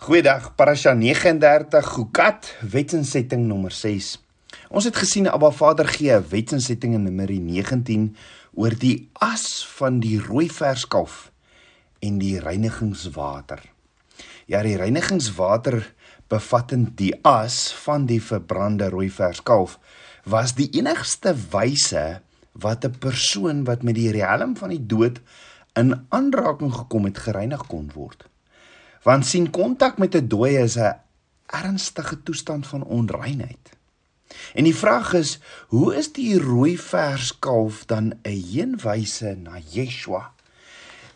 Goeiedag, Parasha 39 Gukat, wetsinsetting nommer 6. Ons het gesien Abba Vader gee 'n wetsinsetting in Numeri 19 oor die as van die rooi verskalf en die reinigingswater. Ja, die reinigingswater bevattend die as van die verbrande rooi verskalf was die enigste wyse wat 'n persoon wat met die riem van die dood in aanraking gekom het gereinig kon word want sien kontak met 'n dooie is 'n ernstige toestand van onreinheid. En die vraag is, hoe is die rooi verskalf dan 'n heenwyse na Yeshua?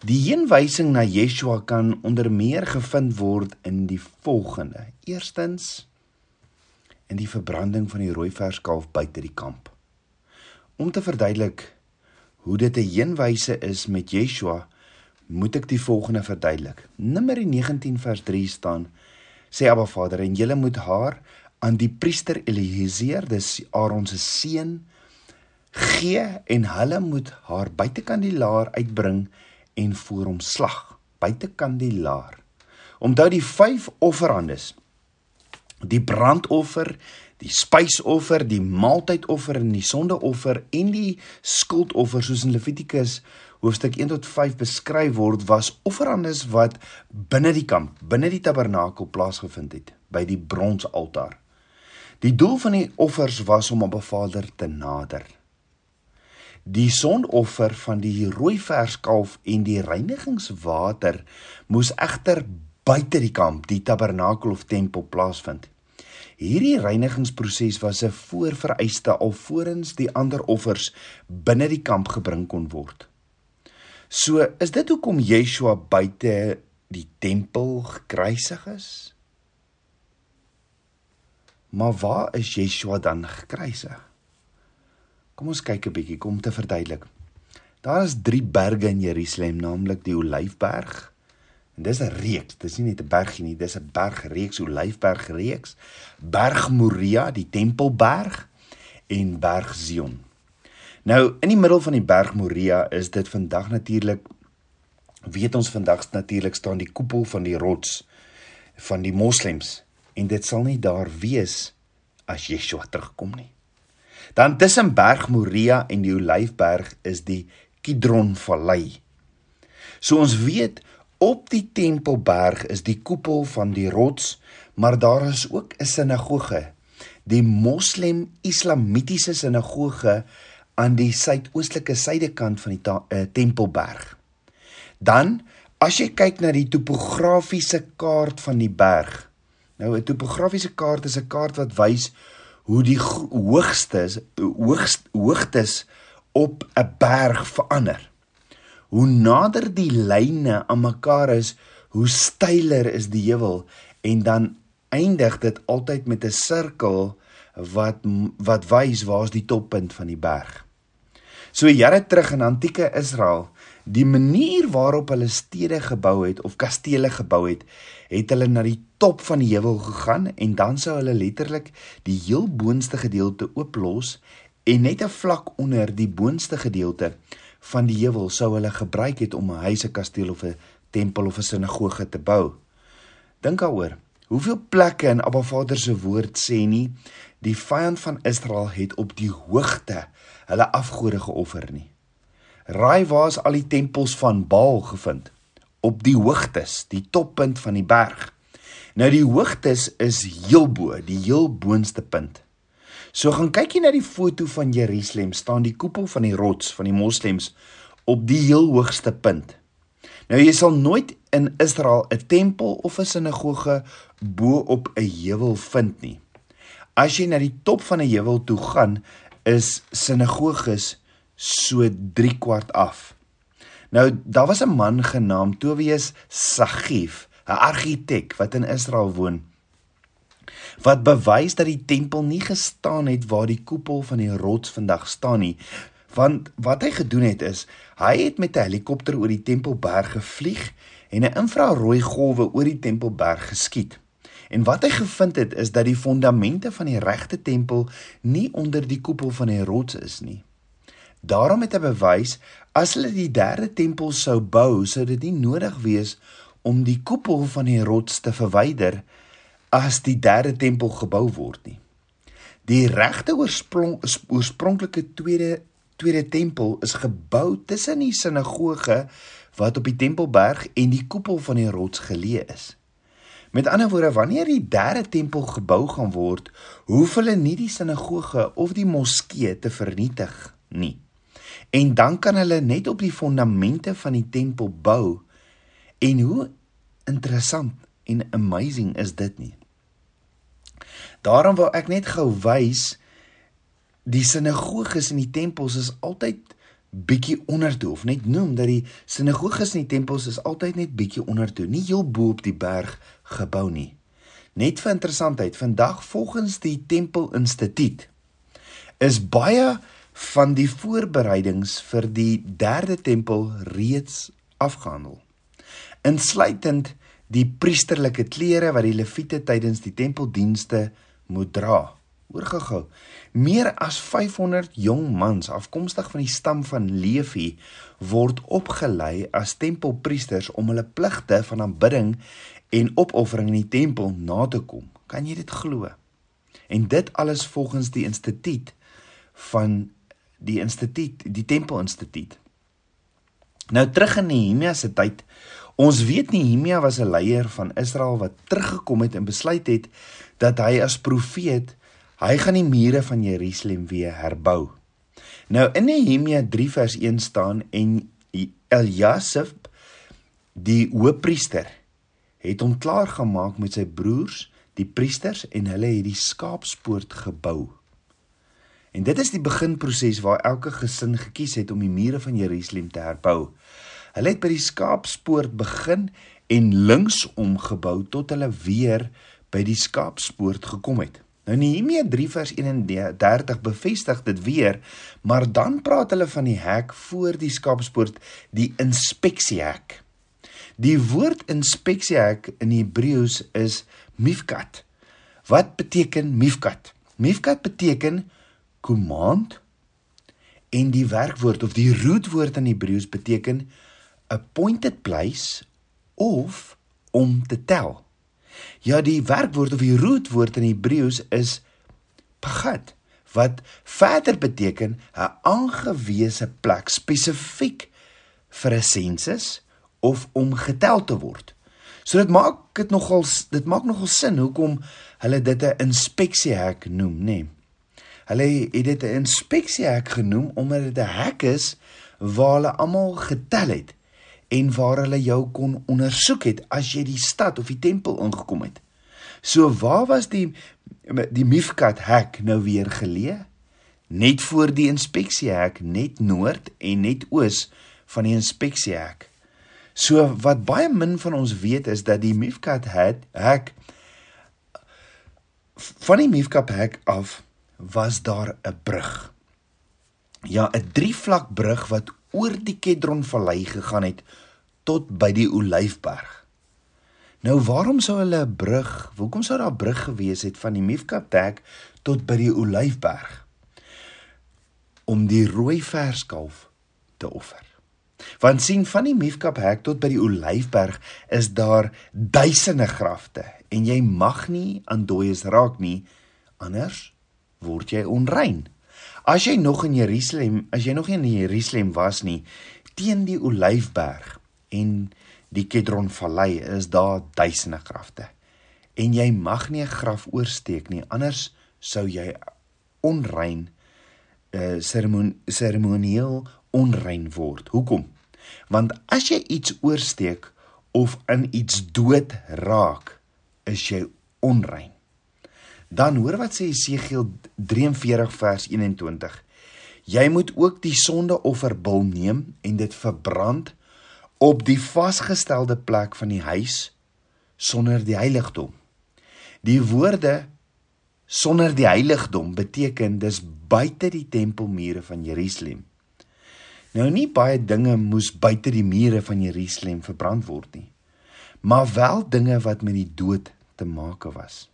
Die heenwysing na Yeshua kan onder meer gevind word in die volgende. Eerstens in die verbranding van die rooi verskalf buite die kamp. Om te verduidelik hoe dit 'n heenwyse is met Yeshua, moet ek die volgende verduidelik. Numeri 19 vers 3 staan: Sê Abba Vader, en julle moet haar aan die priester Eliezer, dis Aaron se seun, gee en hulle moet haar buitekant die laar uitbring en voor hom slag buitekant die laar. Onthou die vyf offerandes. Die brandoffer, die spysoffer, die maaltydoffer en die sondeoffer en die skuldoffer soos in Levitikus hoofstuk 1 tot 5 beskryf word was offerandes wat binne die kamp, binne die tabernakel plaasgevind het by die bronsaltaar. Die doel van die offers was om op 'n Vader te nader. Die sondoffer van die rooi verskalf en die reinigingswater moes egter buite die kamp, die tabernakel of tempel plaasvind. Hierdie reinigingsproses was 'n voorvereiste alvorens die ander offers binne die kamp gebring kon word. So is dit hoekom Yeshua buite die tempel gekruisig is? Maar waar is Yeshua dan gekruisig? Kom ons kyk 'n bietjie kom te verduidelik. Daar is 3 berge in Jerusalem, naamlik die Olyfberg. En dis 'n reeks, dis nie net 'n bergie nie, dis 'n bergreeks, Olyfberg reeks, Berg Moria, die Tempelberg en Berg Zion. Nou in die middel van die berg Moria is dit vandag natuurlik weet ons vandag natuurlik staan die koepel van die rots van die moslems en dit sal nie daar wees as Yeshua terugkom nie. Dan tussen berg Moria en die Olyfberg is die Kidron Vallei. So ons weet op die Tempelberg is die koepel van die rots, maar daar is ook 'n sinagoge, die Moslem Islamitiese sinagoge aan die suidoostelike suidekant van die uh, Tempelberg. Dan as jy kyk na die topografiese kaart van die berg. Nou 'n topografiese kaart is 'n kaart wat wys hoe die hoogstes hoogst hoogtes op 'n berg verander. Hoe nader die lyne aan mekaar is, hoe steiler is die heuwel en dan eindig dit altyd met 'n sirkel wat wat wys waar's die toppunt van die berg. So jare terug in antieke Israel, die manier waarop hulle stede gebou het of kastele gebou het, het hulle na die top van die heuwel gegaan en dan sou hulle letterlik die heel boonste gedeelte ooplos en net 'n vlak onder die boonste gedeelte van die heuwel sou hulle gebruik het om 'n huis, 'n kasteel of 'n tempel of 'n sinagoge te bou. Dink daaroor. Hoeveel plekke in Abba Vader se woord sê nie die vyand van Israel het op die hoogte hulle afgode geoffer nie. Raai waar is al die tempels van Baal gevind? Op die hoogtes, die toppunt van die berg. Nou die hoogtes is heel bo, die heel boonste punt. So gaan kyk jy na die foto van Jerusalem, staan die koepel van die rots van die moslems op die heel hoogste punt. Nou jy sal nooit in Israel 'n tempel of 'n sinagoge bo op 'n heuwel vind nie. As jy na die top van 'n heuwel toe gaan, is sinagoges so 3 kwart af. Nou daar was 'n man genaamd Tobias Sagif, 'n argitek wat in Israel woon wat bewys dat die tempel nie gestaan het waar die koepel van die rots vandag staan nie. Want wat hy gedoen het is, hy het met 'n helikopter oor die Tempelberg gevlieg en 'n infrarooi golwe oor die Tempelberg geskiet. En wat hy gevind het is dat die fondamente van die regte tempel nie onder die koepel van die rots is nie. Daarom het hy bewys as hulle die derde tempel sou bou, sou dit nie nodig wees om die koepel van die rots te verwyder as die derde tempel gebou word nie. Die regte oorsprong oorspronklike tweede tweede tempel is gebou tussen die sinagoge wat op die Tempelberg en die koepel van die rots geleë is. Met ander woorde, wanneer die derde tempel gebou gaan word, hoef hulle nie die sinagoge of die moskee te vernietig nie. En dan kan hulle net op die fondamente van die tempel bou. En hoe interessant en amazing is dit nie? Daarom wil ek net gou wys die sinagoges en die tempels is altyd bietjie onder toe of net noem dat die sinagoges en die tempels is altyd net bietjie onder toe, nie heel bo op die berg gebou nie. Net vir interessantheid, vandag volgens die Tempel Instituut is baie van die voorbereidings vir die derde tempel reeds afgehandel. Insluitend die priesterlike klere wat die leviete tydens die tempeldienste moet dra. Hoor gou-gou. Meer as 500 jong mans afkomstig van die stam van Levi word opgelei as tempelpriesters om hulle pligte van aanbidding en opoffering in die tempel na te kom. Kan jy dit glo? En dit alles volgens die instituut van die instituut, die tempelinstituut. Nou terug in Nehemia se tyd. Ons weet Nehemia was 'n leier van Israel wat teruggekom het en besluit het dat hy as profeet Hy gaan die mure van Jerusalem weer herbou. Nou in Nehemia 3 vers 1 staan en Eliasif die hoëpriester het hom klaar gemaak met sy broers, die priesters en hulle het die skaapspoort gebou. En dit is die beginproses waar elke gesin gekies het om die mure van Jerusalem te herbou. Hulle het by die skaapspoort begin en linksom gebou tot hulle weer by die skaapspoort gekom het. Nou Nehemia 3 vers 31 bevestig dit weer, maar dan praat hulle van die hek voor die skapspoort, die inspeksiehek. Die woord inspeksiehek in Hebreëus is mifkat. Wat beteken mifkat? Mifkat beteken command en die werkwoord of die rootwoord in Hebreëus beteken appointed place of om te tel. Ja, die werkwoord of die rootwoord in Hebreëus is pagat wat verder beteken 'n aangewese plek spesifiek vir 'n sensus of om getel te word. So dit maak dit nogal dit maak nogal sin hoekom hulle dit 'n inspeksiehek noem, nê. Nee. Hulle het dit 'n inspeksiehek genoem omdat dit 'n hek is waar hulle almal getel het en waar hulle jou kon ondersoek het as jy die stad of die tempel ingekom het. So waar was die die Mifkat hek nou weer geleë? Net voor die inspeksiehek, net noord en net oos van die inspeksiehek. So wat baie min van ons weet is dat die Mifkat hek van die Mifkat hek af was daar 'n brug. Ja, 'n drievlak brug wat oor die Kedron vallei gegaan het tot by die Olyfberg. Nou waarom sou hulle 'n brug, hoekom sou daar 'n brug gewees het van die Mifkatek tot by die Olyfberg? Om die rooi verskalf te offer. Want sien van die Mifkatek tot by die Olyfberg is daar duisende grafte en jy mag nie aan dooies raak nie anders word jy onrein. As jy nog in Jerusalem, as jy nog nie in Jerusalem was nie, teen die Olyfberg en die Kedron Vallei is daar duisende grafte. En jy mag nie 'n graf oorsteek nie, anders sou jy onrein uh seremonieel onrein word. Hoekom? Want as jy iets oorsteek of in iets dood raak, is jy onrein. Dan hoor wat sê Jesegiel 43 vers 21. Jy moet ook die sondeofferbul neem en dit verbrand op die vasgestelde plek van die huis sonder die heiligdom. Die woorde sonder die heiligdom beteken dis buite die tempelmure van Jerusalem. Nou nie baie dinge moes buite die mure van Jerusalem verbrand word nie, maar wel dinge wat met die dood te make was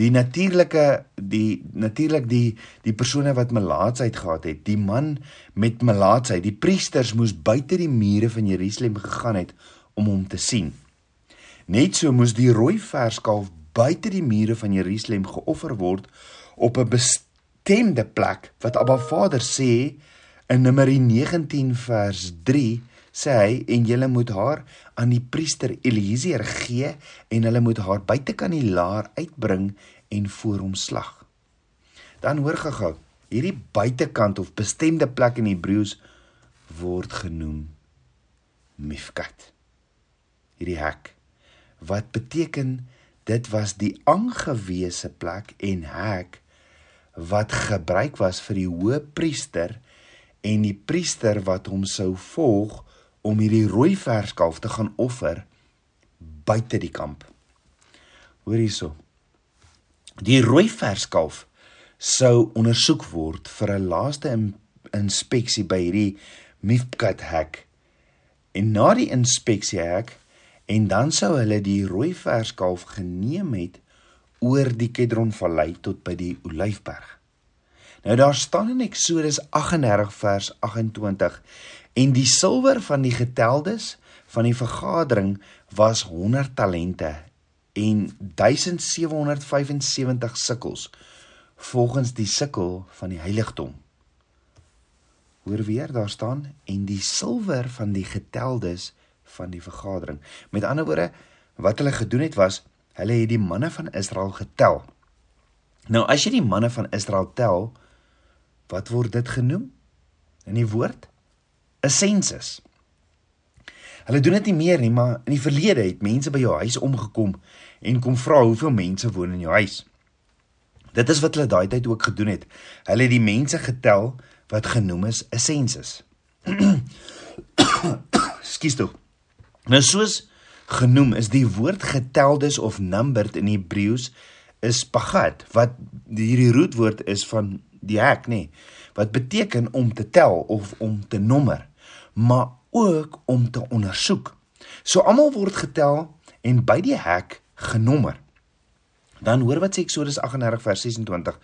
die natuurlike die natuurlik die die persone wat melaatsheid gehad het die man met melaatsheid die priesters moes buite die mure van Jerusalem gegaan het om hom te sien. Net so moes die rooi verskalf buite die mure van Jerusalem geoffer word op 'n bestemde plek wat Abba Vader sê in Numeri 19 vers 3 sê hy en julle moet haar aan die priester Eliezer gee en hulle moet haar buitekant die laar uitbring en voor hom slag. Dan hoor gehou, hierdie buitekant of bestemde plek in Hebreëus word genoem Mifkat. Hierdie hek wat beteken dit was die aangewese plek en hek wat gebruik was vir die hoëpriester en die priester wat hom sou volg om hierdie rooi verskalf te gaan offer buite die kamp. Hoor hierso. Die rooi verskalf sou ondersoek word vir 'n laaste inspeksie by hierdie Mifkat hek. En na die inspeksie hek en dan sou hulle die rooi verskalf geneem het oor die Kedron vallei tot by die Olyfberg. Nou daar staan in Eksodus 38 vers 28 en die silwer van die geteldes van die vergadering was 100 talente en 1775 sikkels volgens die sikkel van die heiligdom. Hoor weer daar staan en die silwer van die geteldes van die vergadering. Met ander woorde wat hulle gedoen het was hulle het die manne van Israel getel. Nou as jy die manne van Israel tel, wat word dit genoem? In die woord 'n sensus. Hulle doen dit nie meer nie, maar in die verlede het mense by jou huis omgekom en kom vra hoeveel mense woon in jou huis. Dit is wat hulle daai tyd ook gedoen het. Hulle het die mense getel wat genoem is 'n sensus. Skus toe. Nou soos genoem is die woord geteldes of numbered in Hebreëus is pagat wat hierdie roetwoord is van die hek nê wat beteken om te tel of om te nommer maar ook om te ondersoek. So almal word getel en by die hek genommer. Dan hoor wat sê Eksodus 38 vers 26,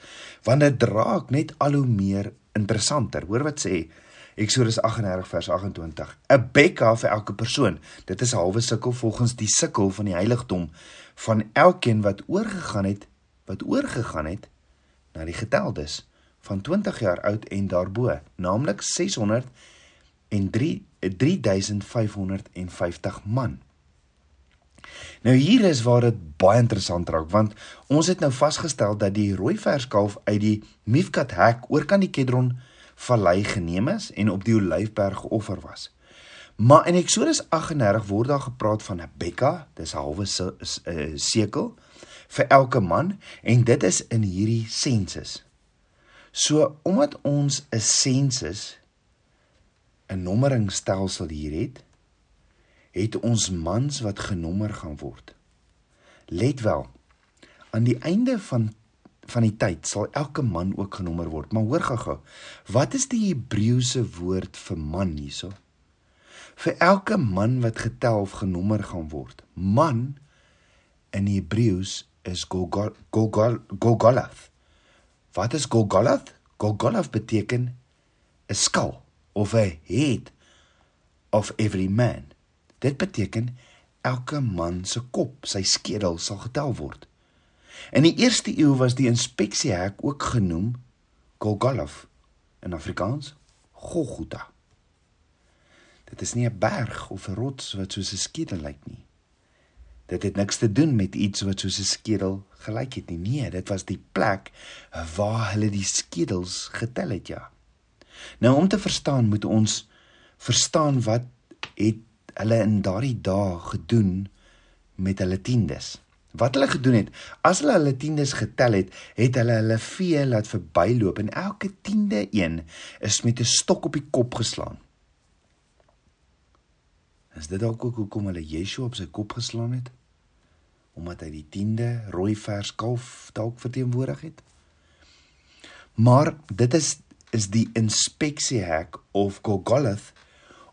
want dit draak net al hoe meer interessanter. Hoor wat sê Eksodus 38 vers 28. 'n Bekka vir elke persoon. Dit is 'n halwe sikkel volgens die sikkel van die heiligdom van elkeen wat oorgegaan het, wat oorgegaan het na die geteldes van 20 jaar oud en daarbo, naamlik 600 en 3 3550 man. Nou hier is waar dit baie interessant raak want ons het nou vasgestel dat die rooi verskalf uit die Mifkat hek oorkant die Kedron vallei geneem is en op die Olyfberg geoffer was. Maar in Eksodus 38 word daar gepraat van 'n bekka, dis 'n halwe eh, sekel vir elke man en dit is in hierdie sensus. So omdat ons 'n sensus 'n nommeringstelsel hier het, het ons mans wat genommer gaan word. Let wel. Aan die einde van van die tyd sal elke man ook genommer word. Maar hoor gou-gou. Wat is die Hebreëse woord vir man hierso? Vir elke man wat getel of genommer gaan word. Man in Hebreëus is Golgolath. Wat is Golgolath? Golgolath beteken 'n skal of 'n head of every man. Dit beteken elke man se kop, sy skedel sal getel word. In die eerste eeu was die inspeksiehek ook genoem Golgotha in Afrikaans Golgotha. Dit is nie 'n berg of 'n rots wat soos 'n skedel lyk nie. Dit het niks te doen met iets wat soos 'n skedel gelyk het nie. Nee, dit was die plek waar hulle die skedels getel het, ja. Nou om te verstaan moet ons verstaan wat het hulle in daardie dae gedoen met hulle tiendes. Wat hulle gedoen het, as hulle hulle tiendes getel het, het hulle hulle vee laat verbyloop en elke tiende een is met 'n stok op die kop geslaan. Is dit dalk ook hoekom hulle Yeshua op sy kop geslaan het? Omdat hy die tiende rooi vers kalf dalk verteenwoordig het? Maar dit is is die inspeksiehek of Golgotha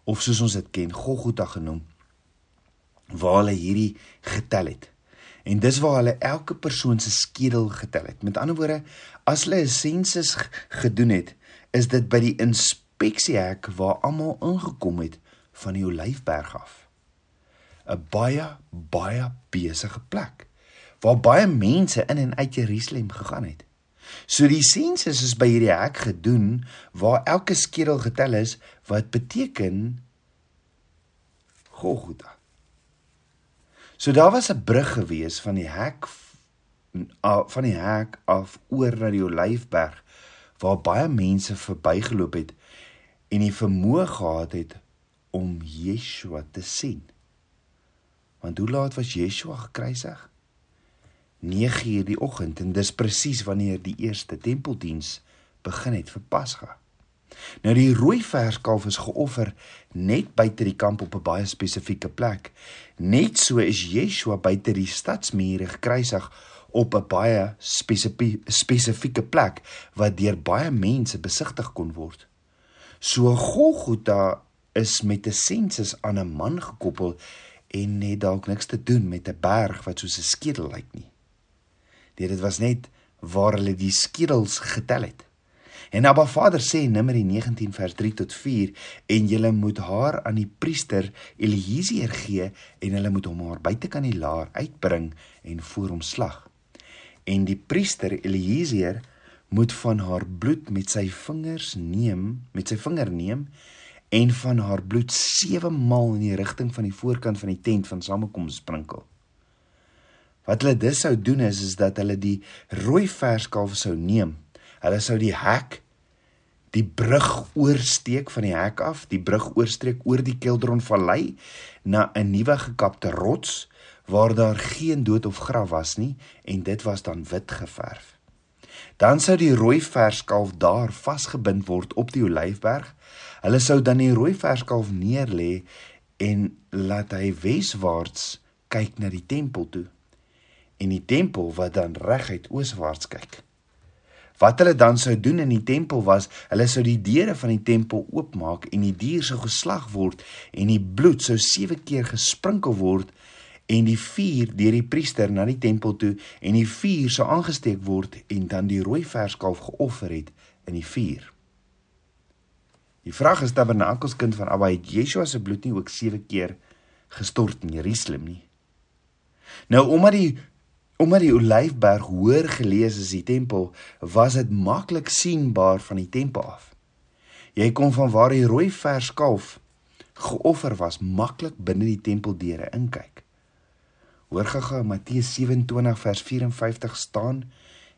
of soos ons dit ken, Golgotha genoem, waar hulle hierdie getel het. En dis waar hulle elke persoon se skedel getel het. Met ander woorde, as hulle 'n sensus gedoen het, is dit by die inspeksiehek waar almal ingekom het van die Olyfberg af. 'n baie baie besige plek waar baie mense in en uit Jerusalem gegaan het. So die sensus is by hierdie hek gedoen waar elke skedel getel is wat beteken Golgotha. So daar was 'n brug gewees van die hek van die hek af oor na die Olyfberg waar baie mense verbygeloop het en die vermoë gehad het om Yeshua te sien. Want hoe laat was Yeshua gekruisig? 9:00 die oggend en dis presies wanneer die eerste tempeldiens begin het vir Pasga. Nou die rooi verskalf is geoffer net buite die kamp op 'n baie spesifieke plek. Net so is Yeshua buite die stadsmure gekruisig op 'n baie spesifieke plek wat deur baie mense besigtig kon word. So Golgotha is met 'n sensus aan 'n man gekoppel en net dalk niks te doen met 'n berg wat soos 'n skedel lyk nie. Dit was net waar hulle die skedels getel het. En Abba Vader sê in Numeri 19 vers 3 tot 4 en julle moet haar aan die priester Eliezer gee en hulle moet hom haar buitekant die laar uitbring en voor hom slag. En die priester Eliezer moet van haar bloed met sy vingers neem, met sy vinger neem en van haar bloed 7 maal in die rigting van die voorkant van die tent van samekoms sprinkel. Wat hulle dus sou doen is is dat hulle die rooi verskalf sou neem. Hulle sou die hek die brug oorsteek van die hek af, die brug oorstreek oor die Keldron Vallei na 'n nuwe gekapte rots waar daar geen dood of graf was nie en dit was dan wit geverf. Dan sou die rooi verskalf daar vasgebind word op die Olyfberg. Hulle sou dan die rooi verskalf neerlê en laat hy weswaarts kyk na die tempel toe. En die tempel wat dan reguit ooswaarts kyk. Wat hulle dan sou doen in die tempel was, hulle sou die deure van die tempel oopmaak en die dier sou geslag word en die bloed sou 7 keer gesprinkel word en die vuur deur die priester na die tempel toe en die vuur sou aangesteek word en dan die rooi verskalf geoffer het in die vuur. Die vraag is tabernakels kind van Abba het Yeshua se bloed nie ook 7 keer gestort in Jerusalem nie. Nou omdat die Omdat die Olyfberg hoër geleë is die tempel, was dit maklik sienbaar van die tempel af. Jy kon van waar die rooi verskalf geoffer was, maklik binne die tempeldeure inkyk. Hoor gaga Matteus 27 vers 54 staan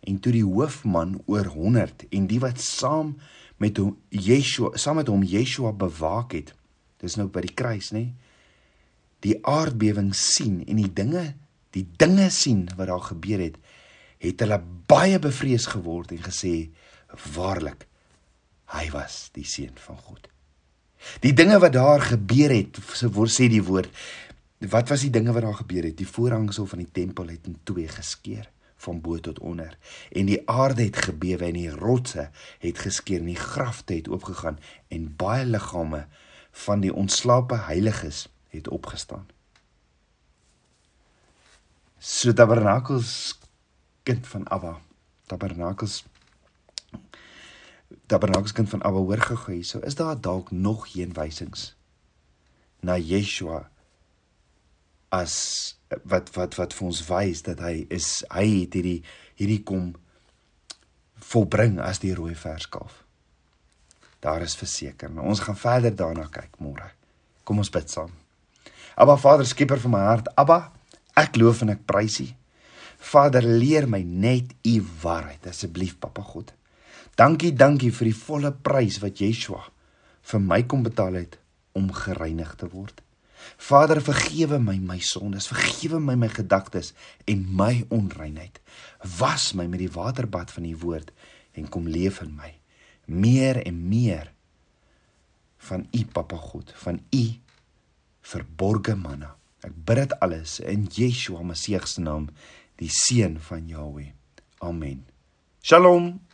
en toe die hoofman oor 100 en die wat saam met hom Yeshua saam met hom Yeshua bewaak het. Dis nou by die kruis, nê? Die aardbewing sien en die dinge die dinge sien wat daar gebeur het, het hulle baie bevrees geword en gesê: "Waarlik, hy was die seun van God." Die dinge wat daar gebeur het, word sê die woord, wat was die dinge wat daar gebeur het? Die voorhangsel van die tempel het in twee geskeur van bo tot onder en die aarde het gebewe en die rotse het geskeur en die grafte het oopgegaan en baie liggame van die ontslape heiliges het opgestaan. So tabernakels kind van Abba. Tabernakels Tabernakels kind van Abba hoor gou hierso. Is daar dalk nog geen wysings na Yeshua as wat wat wat vir ons wys dat hy is hy het hierdie hierdie kom volbring as die rooi verskalf. Daar is verseker. Nou, ons gaan verder daarna kyk môre. Kom ons bid saam. Abba Vader, skieper van my hart. Abba Ek loof en ek prys U. Vader, leer my net U waarheid asseblief, Papa God. Dankie, dankie vir die volle prys wat Yeshua vir my kom betaal het om gereinig te word. Vader, vergewe my my sondes, vergewe my my gedagtes en my onreinheid. Was my met die waterbad van U woord en kom leef in my meer en meer van U, Papa God, van U verborgde manna. Ek bid dit alles in Yeshua Messie se naam, die seun van Jahweh. Amen. Shalom.